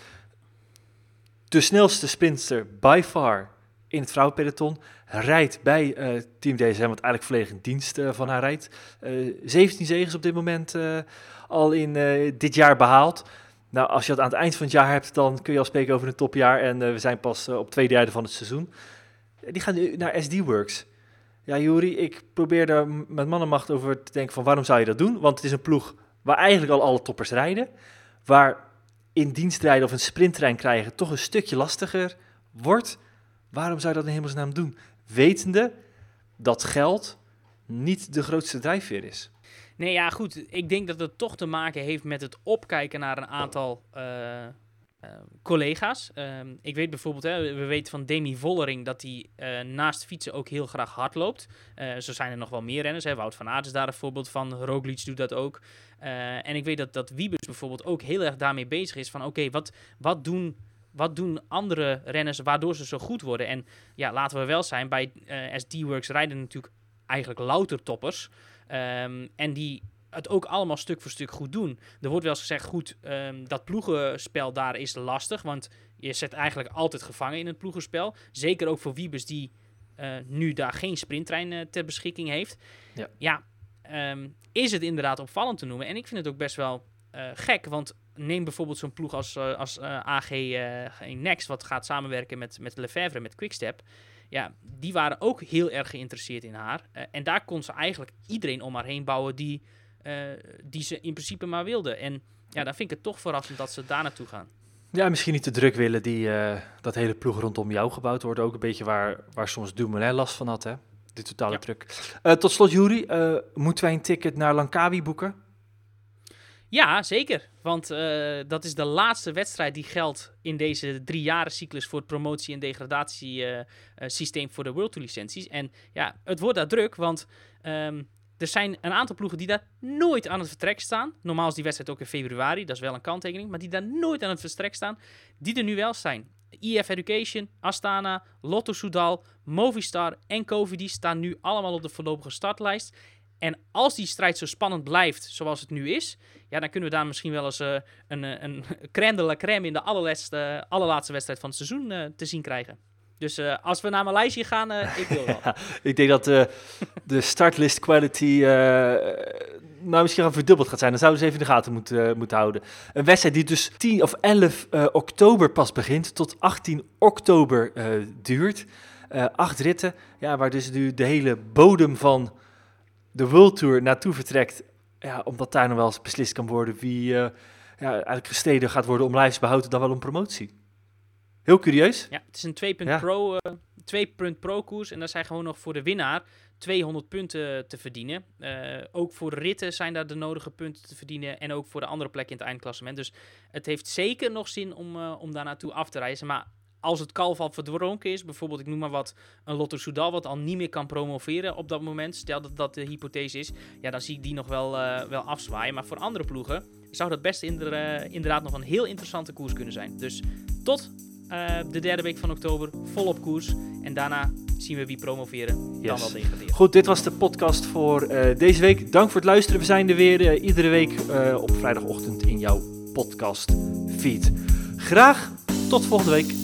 De snelste sprinter by far in het vrouwenpeloton. Rijdt bij eh, Team DSM, wat eigenlijk volledig in dienst eh, van haar rijdt. Eh 17 zegens op dit moment eh, al in eh, dit jaar behaald. Nou, als je dat aan het eind van het jaar hebt, dan kun je al spreken over een topjaar. En eh, we zijn pas eh, op twee derde van het seizoen. Eh, Die gaan nu naar SD Works. Ja, Juri, ik probeer daar met mannenmacht over te denken van waarom zou je dat doen? Want het is een ploeg waar eigenlijk al alle toppers rijden. Waar in dienstrijden of een sprinttrein krijgen toch een stukje lastiger wordt. Waarom zou je dat in hemelsnaam doen? Wetende dat geld niet de grootste drijfveer is. nee ja, goed. Ik denk dat het toch te maken heeft met het opkijken naar een aantal eh, eh, collega's. Ehm, ik weet bijvoorbeeld, hè, we weten van Demi Vollering dat hij eh, naast fietsen ook heel graag hard loopt. Zo zijn er nog wel meer renners. Hè. Wout van Aert is daar een voorbeeld van. Roglic doet dat ook. En ik weet dat, dat Wiebes bijvoorbeeld ook heel erg daarmee bezig is van oké, wat, wat, doen, wat doen andere renners waardoor ze zo goed worden? En ja, laten we wel zijn, bij eh SD-Works rijden natuurlijk eigenlijk louter toppers. Ehm, en die het ook allemaal stuk voor stuk goed doen. Er wordt wel eens gezegd, goed, ehm, dat ploegenspel daar is lastig, want je zit eigenlijk altijd gevangen in het ploegenspel. Zeker ook voor Wiebes die eh, nu daar geen sprinttrein eh, ter beschikking heeft. Ja. ja ehm, is het inderdaad opvallend te noemen. En ik vind het ook best wel gek, want neem bijvoorbeeld zo'n ploeg als, eh, als eh, AG eh, Next, wat gaat samenwerken met, met Lefebvre, met Quickstep. Ja, die waren ook heel erg geïnteresseerd in haar. En daar kon ze eigenlijk iedereen om haar heen bouwen die, die ze in principe maar wilde. En ja, dan vind ik het toch verrassend dat ze daar naartoe gaan. Ja, misschien niet te druk willen die dat hele ploeg rondom jou gebouwd wordt. Ook een beetje waar, waar soms Dumoulin last van had, hè? de totale Ja. Eh, tot slot, Juri, eh, moeten wij een ticket naar Langkawi boeken? Ja, zeker. Want eh, dat is de laatste wedstrijd die geldt in deze drie jaren cyclus voor het promotie- en degradatiesysteem voor de World Tour licenties. En ja, het wordt daar druk, want ehm, er zijn een aantal ploegen die daar nooit aan het vertrek staan. Normaal is die wedstrijd ook in februari, dat is wel een kanttekening, maar die daar nooit aan het vertrek staan, die er nu wel zijn. IF Education, Astana, Lotto Soudal, Movistar en Cofidis staan nu allemaal op de voorlopige startlijst. En als die strijd zo spannend blijft zoals het nu is, ja, dan kunnen we daar misschien wel eens eh, een, eh, een crème de la crème in de allerlaatste, allerlaatste wedstrijd van het seizoen eh, te zien krijgen. Dus als we naar Maleisië gaan, ik wil wel. Ik denk dat de startlist quality nou misschien wel verdubbeld gaat zijn. Dan zouden ze even in de gaten moeten, moeten houden. Een wedstrijd die dus 10 of 11 eh, oktober pas begint, tot 18 oktober duurt. Acht ritten, ja, waar dus nu de hele bodem van de World Tour naartoe vertrekt. Ja, omdat daar nog wel eens beslist kan worden wie eh, ja, eigenlijk gestreden gaat worden om lijfsbehoud dan wel om promotie. Heel curieus. Ja, het is een 2 punt Ja. pro, eh 2 punt pro koers. En daar zijn gewoon nog voor de winnaar 200 punten te verdienen. Eh, ook voor ritten zijn daar de nodige punten te verdienen. En ook voor de andere plekken in het eindklassement. Dus het heeft zeker nog zin om, om daar naartoe af te reizen. Maar als het kalf al verdronken is, bijvoorbeeld ik noem maar wat, een Lotto Soudal wat al niet meer kan promoveren op dat moment, stel dat dat de hypothese is, ja, dan zie ik die nog wel, eh, wel afzwaaien. Maar voor andere ploegen zou dat best inder- eh, inderdaad nog een heel interessante koers kunnen zijn. Dus tot eh, de derde week van oktober volop koers. En daarna zien we wie promoveren, dan wel degraderen. Goed, dit was de podcast voor deze week. Dank voor het luisteren. We zijn er weer iedere week op vrijdagochtend in jouw podcast feed. Graag tot volgende week.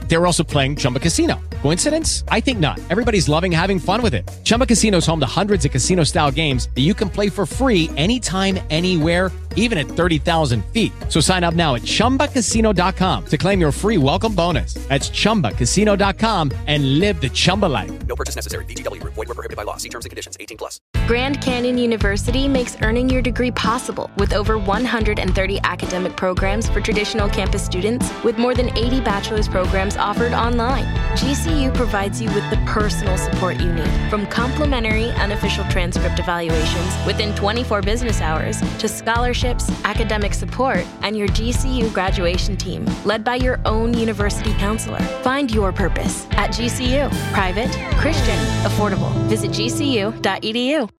They were also playing Chumba Casino. Coincidence? I think not. Everybody's loving having fun with it. Chumba Casino is home to hundreds of casino style games that you can play for free anytime, anywhere even at 30,000 feet. So sign up now at ChumbaCasino.com to claim your free welcome bonus. That's ChumbaCasino.com and live the Chumba life. No purchase necessary. VGW Group. Void were prohibited by law. See terms and conditions. 18 plus. Grand Canyon University makes earning your degree possible with over 130 academic programs for traditional campus students, with more than 80 bachelor's programs offered online. GCU provides you with the personal support you need, from complimentary unofficial transcript evaluations within 24 business hours to scholarships, academic support, and your GCU graduation team, led by your own university counselor. Find your purpose at GCU. Private, Christian, affordable. Visit gcu.edu.